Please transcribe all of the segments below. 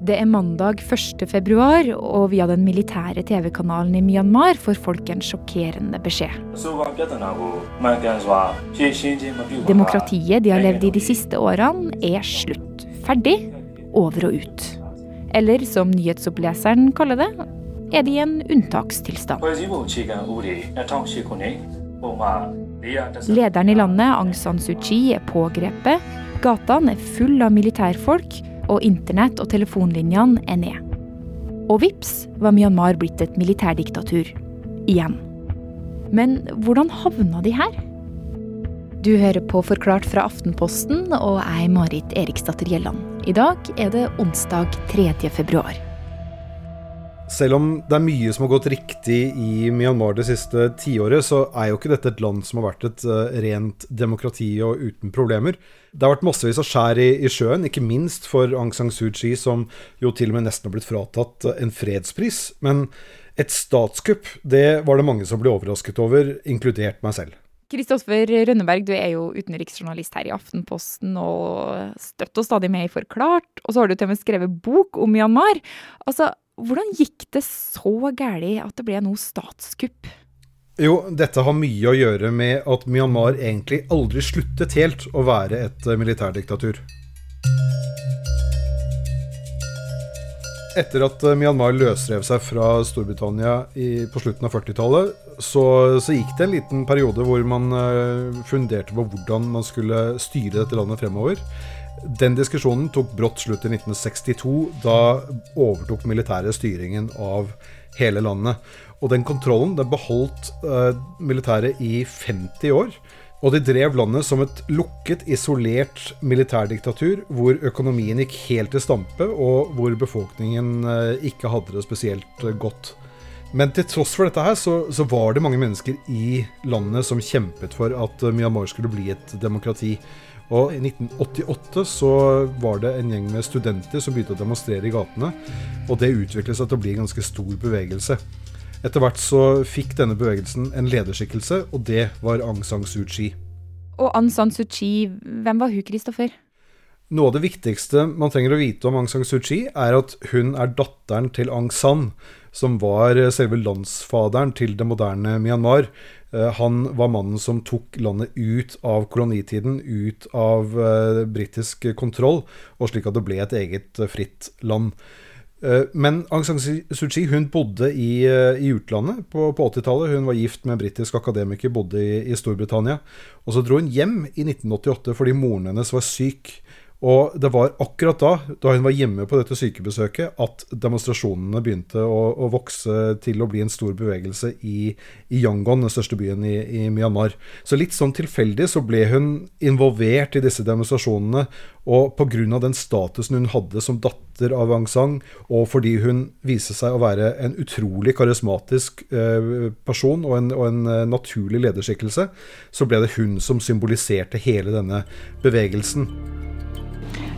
Det er mandag 1. februar, og via den militære TV-kanalen i Myanmar får folk en sjokkerende beskjed. Demokratiet de har levd i de siste årene, er slutt. Ferdig. Over og ut. Eller som nyhetsoppleseren kaller det, er de i en unntakstilstand. Lederen i landet, Aung San Suu Kyi, er pågrepet. Gatene er fulle av militærfolk, og internett og telefonlinjene er ned. Og vips var Myanmar blitt et militærdiktatur. Igjen. Men hvordan havna de her? Du hører på Forklart fra Aftenposten, og jeg er Marit Eriksdatter Gjelland. I dag er det onsdag 3. februar. Selv om det er mye som har gått riktig i Myanmar det siste tiåret, så er jo ikke dette et land som har vært et uh, rent demokrati og uten problemer. Det har vært massevis av skjær i, i, sjøen, ikke minst for Aung San Suu Kyi, som jo til og med nesten har blitt fratatt uh, en fredspris. Men et statskupp, det var det mange som ble overrasket over, inkludert meg selv. Kristoffer Rønneberg, du er jo utenriksjournalist her i Aftenposten og støtter stadig med i Forklart. Og så har du til og med skrevet bok om Myanmar. Altså, hvordan gikk det så galt at det ble noe statskupp? Jo, dette har mye å gjøre med at Myanmar egentlig aldri sluttet helt å være et eh, militærdiktatur. Etter at eh, Myanmar løsrev seg fra Storbritannia i, på slutten av 40-tallet, så, så, gikk det en liten periode hvor man uh, funderte på hvordan man skulle styre dette landet fremover. Den diskusjonen tok brått slutt i 1962. Da overtok militæret styringen av hele landet. Og den kontrollen den beholdt uh, militæret i 50 år. Og de drev landet som et lukket, isolert militærdiktatur, hvor økonomien gikk helt til stampe, og hvor befolkningen uh, ikke hadde det spesielt uh, godt. Men til tross for dette her, så, så, var det mange mennesker i landet som kjempet for at Myanmar skulle bli et demokrati. Og I 1988 så var det en gjeng med studenter som begynte å demonstrere i gatene. Og det utviklet seg til å bli en ganske stor bevegelse. Etter hvert så fikk denne bevegelsen en lederskikkelse, og det var Aung San Suu Kyi. Og Aung San Suu Kyi, hvem var hun, Kristoffer? Noe av det viktigste man trenger å vite om Aung San Suu Kyi, er at hun er datteren til Aung San, som var selve landsfaderen til det moderne Myanmar. Eh, han var mannen som tok landet ut av kolonitiden, ut av uh, britisk kontroll, og slik at det ble et eget fritt land. Men Aung San Suu Kyi hun bodde i, i utlandet på, på 80-tallet. Hun var gift med en britisk akademiker, bodde i, i Storbritannia. Og så dro hun hjem i 1988 fordi moren hennes var syk. Og det var akkurat da, da hun var hjemme på dette sykebesøket, at demonstrasjonene begynte å, å vokse til å bli en stor bevegelse i, i Yangon, den største byen i, i, Myanmar. Så litt sånn tilfeldig så ble hun involvert i disse demonstrasjonene. Og pga. den statusen hun hadde som datter av Wang Sang, og fordi hun viste seg å være en utrolig karismatisk eh, person og en, og en eh, naturlig lederskikkelse, så ble det hun som symboliserte hele denne bevegelsen.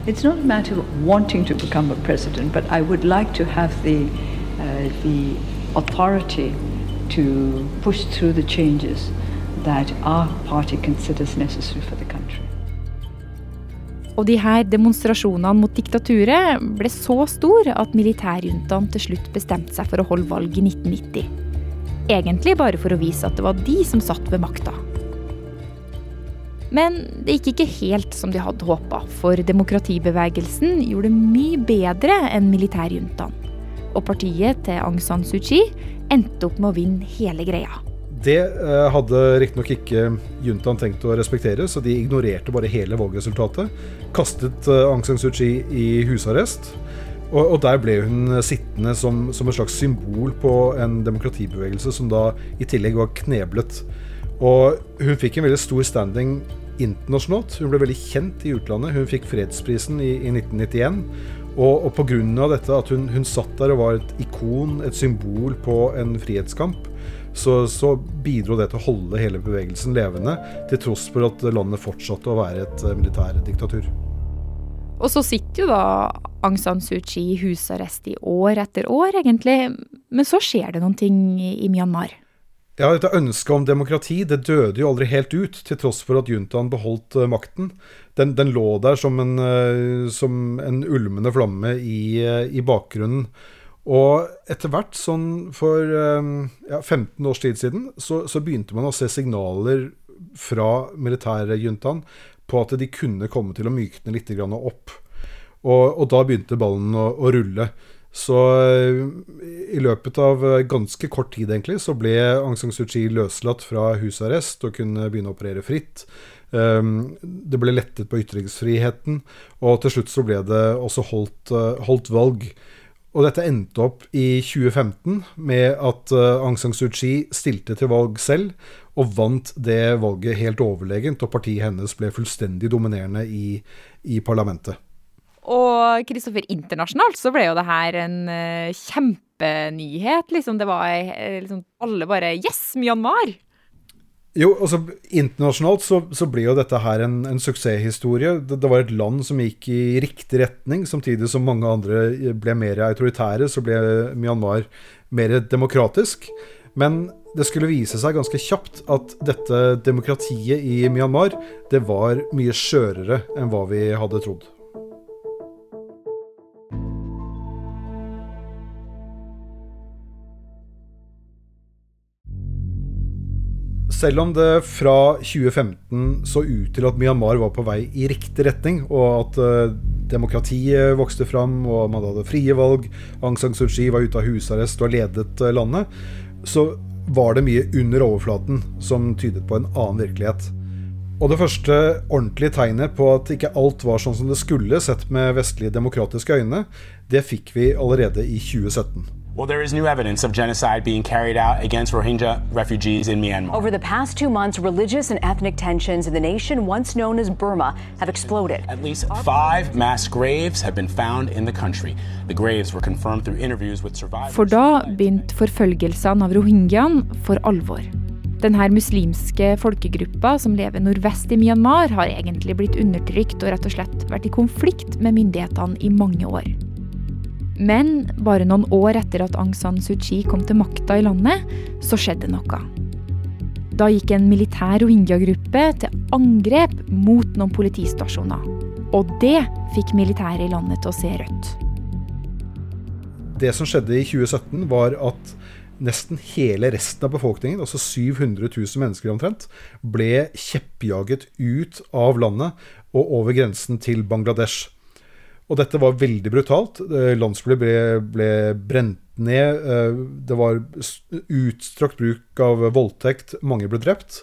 It's not a matter of wanting to become a president, but I would like to have the, uh, the authority to push through the changes that our party considers necessary for the country. Og de her demonstrasjonene mot diktaturet ble så store at militærjuntaen til slutt bestemte seg for å holde valg i 1990. Egentlig bare for å vise at det var de som satt ved makta. Men det gikk ikke helt som de hadde håpa, for demokratibevegelsen gjorde det mye bedre enn militærjuntaen. Og partiet til Aung San Suu Kyi endte opp med å vinne hele greia. Det uh, hadde riktignok ikke juntaen tenkt å respektere, så de ignorerte bare hele valgresultatet. Kastet uh, Aung San Suu Kyi i husarrest. Og, der ble hun sittende som, som et slags symbol på en demokratibevegelse som da i tillegg var kneblet. Og hun fikk en veldig stor standing internasjonalt. Hun ble veldig kjent i utlandet. Hun fikk fredsprisen i, i 1991. Og, og pga. dette at hun, hun, satt der og var et ikon, et symbol på en frihetskamp, så, så, bidro det til å holde hele bevegelsen levende, til tross for at landet fortsatte å være et uh, militærdiktatur. Og så sitter jo da Aung San Suu Kyi i husarrest i år etter år, egentlig. Men så skjer det noen ting i Myanmar. Ja, Dette ønsket om demokrati det døde jo aldri helt ut, til tross for at juntaen beholdt uh, makten. Den, den, lå der som en, uh, som en ulmende flamme i, uh, i, bakgrunnen. Og etter hvert, sånn for ja, 15 års tid siden, så, så, begynte man å se signaler fra militærjuntaen på at de kunne komme til å mykne litt opp. Og, og da begynte ballen å, å rulle. Så eh, i løpet av eh, ganske kort tid egentlig, så ble Aung San Suu Kyi løslatt fra husarrest og kunne begynne å operere fritt. Ehm, det ble lettet på ytringsfriheten, og til slutt så ble det også holdt, eh, holdt valg. Og dette endte opp i 2015 med at Aung San Suu Kyi stilte til valg selv, og vant det valget helt overlegent, og partiet hennes ble fullstendig dominerende i, i parlamentet. Og Kristoffer, internasjonalt så ble jo det her en uh, kjempenyhet. Liksom. Det var uh, liksom alle bare Yes, Myanmar! Jo, altså internasjonalt så, så ble jo dette her en, en suksesshistorie. Det, det, var et land som gikk i riktig retning, samtidig som mange andre ble mer autoritære. Så ble Myanmar mer demokratisk. Men det skulle vise seg ganske kjapt at dette demokratiet i Myanmar, det var mye skjørere enn hva vi hadde trodd. Selv om det fra 2015 så ut til at Myanmar var på vei i riktig retning, og at uh, demokratiet vokste fram, og man hadde frie valg, Aung San Suu Kyi var ute av husarrest og ledet uh, landet, så var det mye under overflaten som tydet på en annen virkelighet. Og det første ordentlige tegnet på at ikke alt var sånn som det skulle, sett med vestlige demokratiske øyne, det fikk vi allerede i 2017. Well, there is new evidence of genocide being carried out against Rohingya refugees in Myanmar. Over the past two months, religious and ethnic tensions in the nation once known as Burma have exploded. At least five mass graves have been found in the country. The graves were confirmed through interviews with survivors. For da begynte forfølgelsene av rohingyaene for alvor. Denne muslimske folkegruppa som lever nordvest i Myanmar, har egentlig blitt undertrykt og rett og slett vært i konflikt med myndighetene i mange år. Men bare noen år etter at Aung San Suu Kyi kom til makta i landet, så skjedde noe. Da gikk en militær rohingya-gruppe til angrep mot noen politistasjoner. Og det fikk militæret i landet til å se rødt. Det som skjedde i 2017, var at nesten hele resten av befolkningen, altså 700 000 mennesker omtrent, ble kjeppjaget ut av landet og over grensen til Bangladesh. Og dette var veldig brutalt. Eh, landsbyer ble, ble, brent ned. Eh, det var utstrakt bruk av voldtekt. Mange ble drept.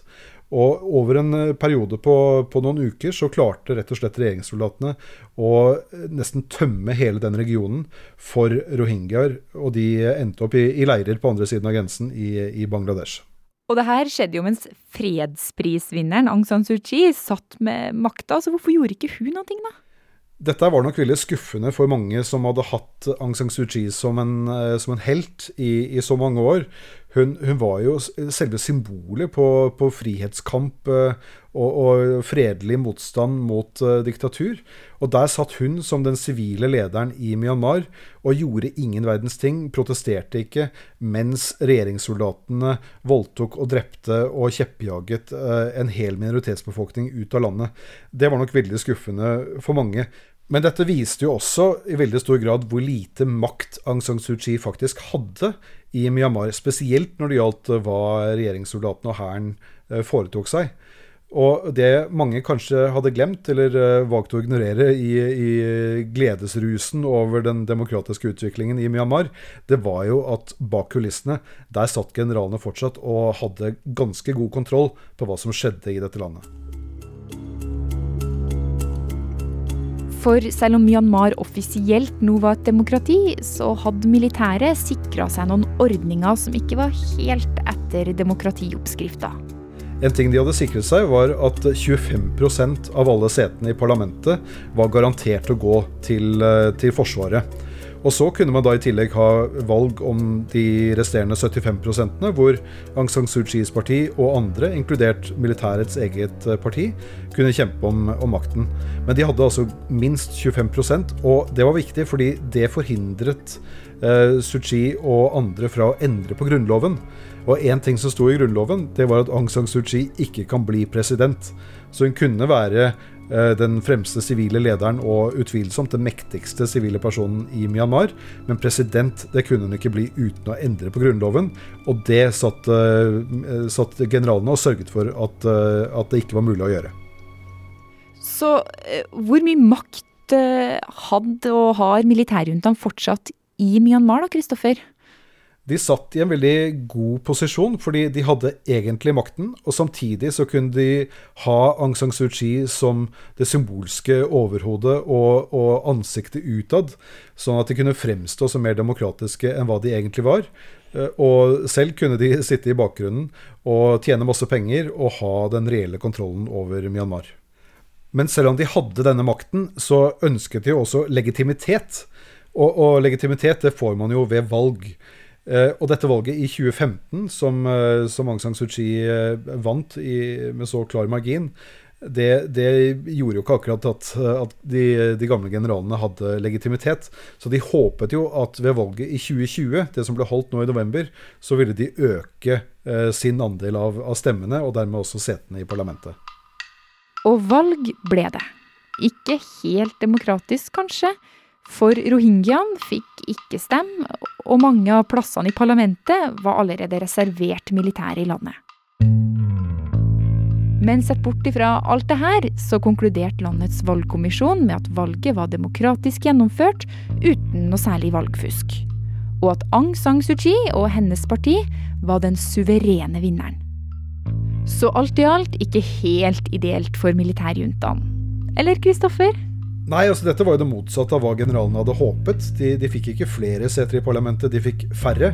Og over en eh, periode på, på, noen uker så klarte rett og slett regjeringssoldatene å nesten tømme hele den regionen for rohingyaer. Og de endte opp i, i, leirer på andre siden av grensen i, i Bangladesh. Og det her skjedde jo mens fredsprisvinneren Aung San Suu Kyi satt med makta. Så hvorfor gjorde ikke hun noe, da? Dette var nok veldig skuffende for mange som hadde hatt Aung San Suu Kyi som en, eh, som en helt i, i, så mange år. Hun, hun var jo selve symbolet på, på frihetskamp eh, og, og, fredelig motstand mot uh, diktatur. Og der satt hun som den sivile lederen i Myanmar og gjorde ingen verdens ting, protesterte ikke, mens regjeringssoldatene voldtok og drepte og kjeppjaget en hel minoritetsbefolkning ut av landet. Det var nok veldig skuffende for mange. Men dette viste jo også i veldig stor grad hvor lite makt Aung San Suu Kyi faktisk hadde i Myanmar. Spesielt når det gjaldt eh, hva regjeringssoldatene og hæren eh, foretok seg. Og det mange kanskje hadde glemt, eller uh, valgt å ignorere i, i, gledesrusen over den demokratiske utviklingen i Myanmar, det var jo at bak kulissene, der satt generalene fortsatt og hadde ganske god kontroll på hva som skjedde i dette landet. For selv om Myanmar offisielt nå var et demokrati, så hadde militæret sikra seg noen ordninger som ikke var helt etter demokratioppskrifta. En ting de hadde sikret seg, var at 25% av alle setene i parlamentet var garantert å gå til, eh, til Forsvaret. Og så kunne man da i tillegg ha valg om de resterende 75 hvor Aung San Suu Kyis parti og andre, inkludert militærets eget eh, parti, kunne kjempe om, om, makten. Men de hadde altså minst 25% og det var viktig fordi det forhindret eh, Suu Kyi og andre fra å endre på grunnloven. Og én ting som sto i grunnloven, det var at Aung San Suu Kyi ikke kan bli president. Så hun kunne være Eh, den fremste sivile lederen og utvilsomt den mektigste sivile personen i Myanmar. Men president det kunne hun ikke bli uten å endre på grunnloven. Og det satt, uh, satt generalene og sørget for at, uh, at, det ikke var mulig å gjøre. Så uh, hvor mye makt hadde og har militærjuntaen fortsatt i Myanmar, da, Kristoffer? De satt i en veldig god posisjon, fordi de hadde egentlig makten. Og samtidig så kunne de ha Aung San Suu Kyi som det symbolske overhodet og, og ansiktet utad, sånn at de kunne fremstå som mer demokratiske enn hva de egentlig var. Eh, og selv kunne de sitte i bakgrunnen og tjene masse penger og ha den reelle kontrollen over Myanmar. Men selv om de hadde denne makten, så ønsket de jo også legitimitet. Og, og legitimitet det får man jo ved valg. Uh, og dette valget i 2015, som, uh, som Aung San Suu Kyi uh, vant i, med så klar margin, det, det, gjorde jo ikke akkurat at, at de, de, gamle generalene hadde legitimitet. Så de håpet jo at ved valget i 2020, det som ble holdt nå i november, så ville de øke sin andel av, av stemmene, og dermed også setene i parlamentet. Og valg ble det. Ikke helt demokratisk, kanskje. For rohingyaen fikk ikke stemme, og mange av plassene i parlamentet var allerede reservert militære i landet. Men sett bort ifra alt det her, så konkluderte landets valgkommisjon med at valget var demokratisk gjennomført uten noe særlig valgfusk. Og at Aung San Suu Kyi og hennes parti var den suverene vinneren. Så alt i alt ikke helt ideelt for militærjuntaen. Eller, Kristoffer? Nei, altså dette var jo det motsatte av hva generalene hadde håpet. De, de fikk ikke flere seter i parlamentet, de fikk færre.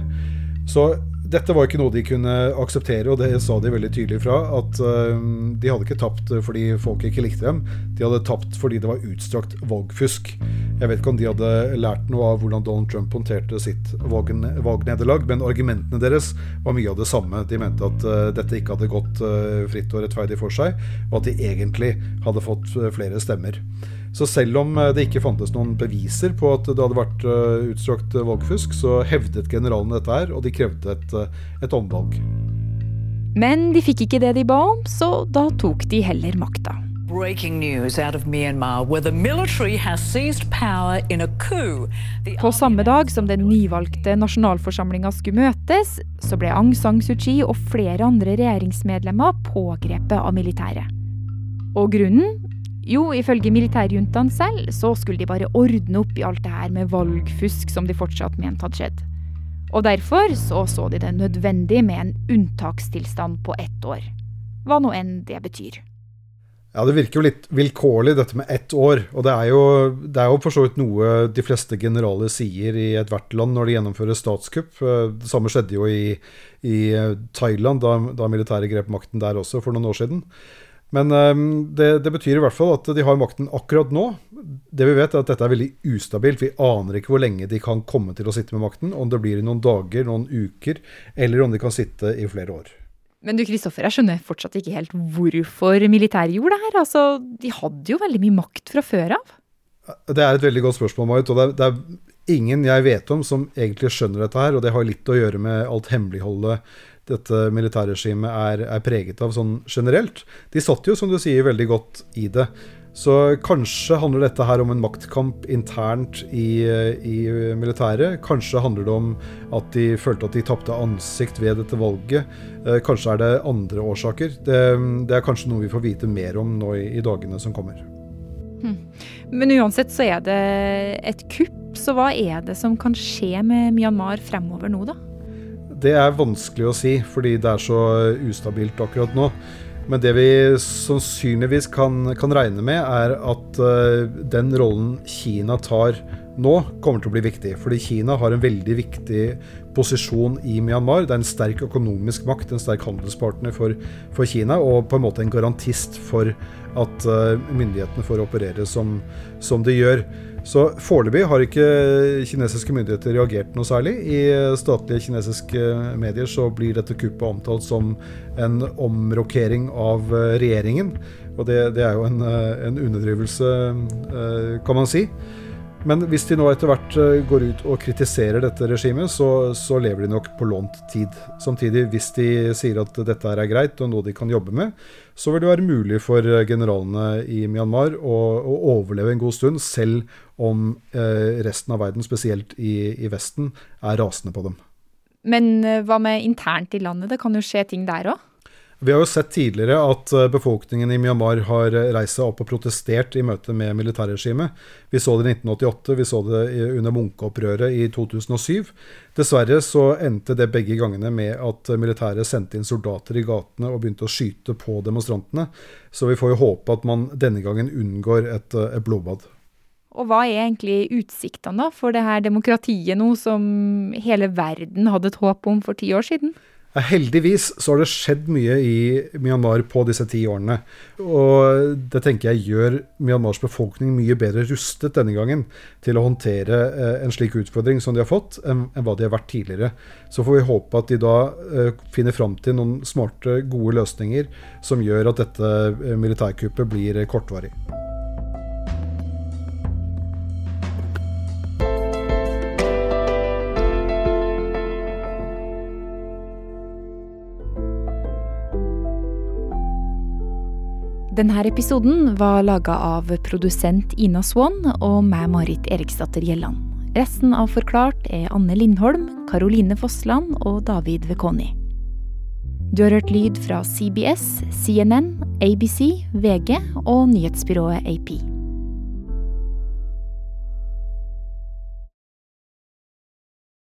Så dette var ikke noe de kunne akseptere, og det sa de veldig tydelig fra. At uh, de hadde ikke tapt fordi folk ikke likte dem, de hadde tapt fordi det var utstrakt valgfusk. Jeg vet ikke om de hadde lært noe av hvordan Donald Trump håndterte sitt valgnederlag, men argumentene deres var mye av det samme. De mente at uh, dette ikke hadde gått fritt og rettferdig for seg, og at de egentlig hadde fått flere stemmer. Så selv om eh, det ikke fantes noen beviser på at det hadde vært eh, utstrakt eh, valgfusk, så hevdet generalene dette her, og de krevde et, et omvalg. Men de fikk ikke det de ba om, så da tok de heller makta. På samme dag som den nyvalgte nasjonalforsamlinga skulle møtes, så ble Aung San Suu Kyi og flere andre regjeringsmedlemmer pågrepet av militæret. Og grunnen jo, ifølge militærjuntaen selv så skulle de bare ordne opp i alt det her med valgfusk som de fortsatt mente hadde skjedd. Og derfor så, så de det nødvendig med en unntakstilstand på ett år. Hva nå enn det betyr. Ja, Det virker jo litt vilkårlig, dette med ett år. Og det er jo, det er jo for så vidt noe de fleste generaler sier i ethvert land når de gjennomfører statskupp. Det samme skjedde jo i, i Thailand, da, da militæret grep makten der også for noen år siden. Men um, det, det, betyr i hvert fall at de har makten akkurat nå. Det vi vet er at dette er veldig ustabilt. Vi aner ikke hvor lenge de kan komme til å sitte med makten. Om det blir i noen dager, noen uker, eller om de kan sitte i flere år. Men du Kristoffer, jeg skjønner fortsatt ikke helt hvorfor militæret gjorde det her. Altså, de hadde jo veldig mye makt fra før av. Det er et veldig godt spørsmål, Marit. Og det er, det er ingen jeg vet om som egentlig skjønner dette her. Og det har litt å gjøre med alt hemmeligholdet dette militærregimet er, er, preget av sånn generelt. De satt jo, som du sier, veldig godt i det. Så kanskje handler dette her om en maktkamp internt i, i militæret. Kanskje handler det om at de følte at de tapte ansikt ved dette valget. Eh, kanskje er det andre årsaker. Det, det, er kanskje noe vi får vite mer om nå i, i dagene som kommer. Hm. Men uansett så er det et kupp, så hva er det som kan skje med Myanmar fremover nå, da? Det er vanskelig å si, fordi det er så ustabilt akkurat nå. Men det vi sannsynligvis kan, kan regne med, er at uh, den rollen Kina tar nå kommer til å bli viktig. Fordi Kina har en veldig viktig posisjon i Myanmar. Det er en sterk økonomisk makt, en sterk handelspartner for, for Kina, og på en måte en garantist for at uh, myndighetene får operere som, som de gjør. Så Foreløpig har ikke kinesiske myndigheter reagert noe særlig. I statlige kinesiske medier så blir dette kuppet omtalt som en omrokering av eh, regjeringen. Og det, det er jo en, eh, en underdrivelse, kan man si. Men hvis de nå etter hvert eh, går ut og kritiserer dette regimet, så, så, lever de nok på lånt tid. Samtidig, hvis de sier at dette er greit og noe de kan jobbe med, så vil det være mulig for eh, generalene i Myanmar å, å overleve en god stund, selv om eh, resten av verden, spesielt i, i Vesten, er rasende på dem. Men eh, hva med internt i landet? Det kan jo skje ting der òg? Vi har jo sett tidligere at eh, befolkningen i Myanmar har eh, reist seg opp og protestert i møte med militærregimet. Vi så det i 1988, vi så det under Munke-opprøret i 2007. Dessverre så endte det begge gangene med at militæret sendte inn soldater i gatene og begynte å skyte på demonstrantene. Så vi får jo håpe at man denne gangen unngår et, eh, et blodbad. Og hva er egentlig utsiktene for det her demokratiet nå som hele verden hadde et håp om for ti år siden? Heldigvis så har det skjedd mye i Myanmar på disse ti årene. Og det tenker jeg gjør Myanmars befolkning mye bedre rustet denne gangen til å håndtere eh, en slik utfordring som de har fått, enn hva de har vært tidligere. Så får vi håpe at de da eh, finner fram til noen smarte, gode løsninger som gjør at dette eh, militærkuppet blir kortvarig. Denne episoden var laga av produsent Ina Swann og meg, Marit Eriksdatter Gjelland. Resten av Forklart er Anne Lindholm, Caroline Fossland og David Vekoni. Du har hørt lyd fra CBS, CNN, ABC, VG og nyhetsbyrået AP.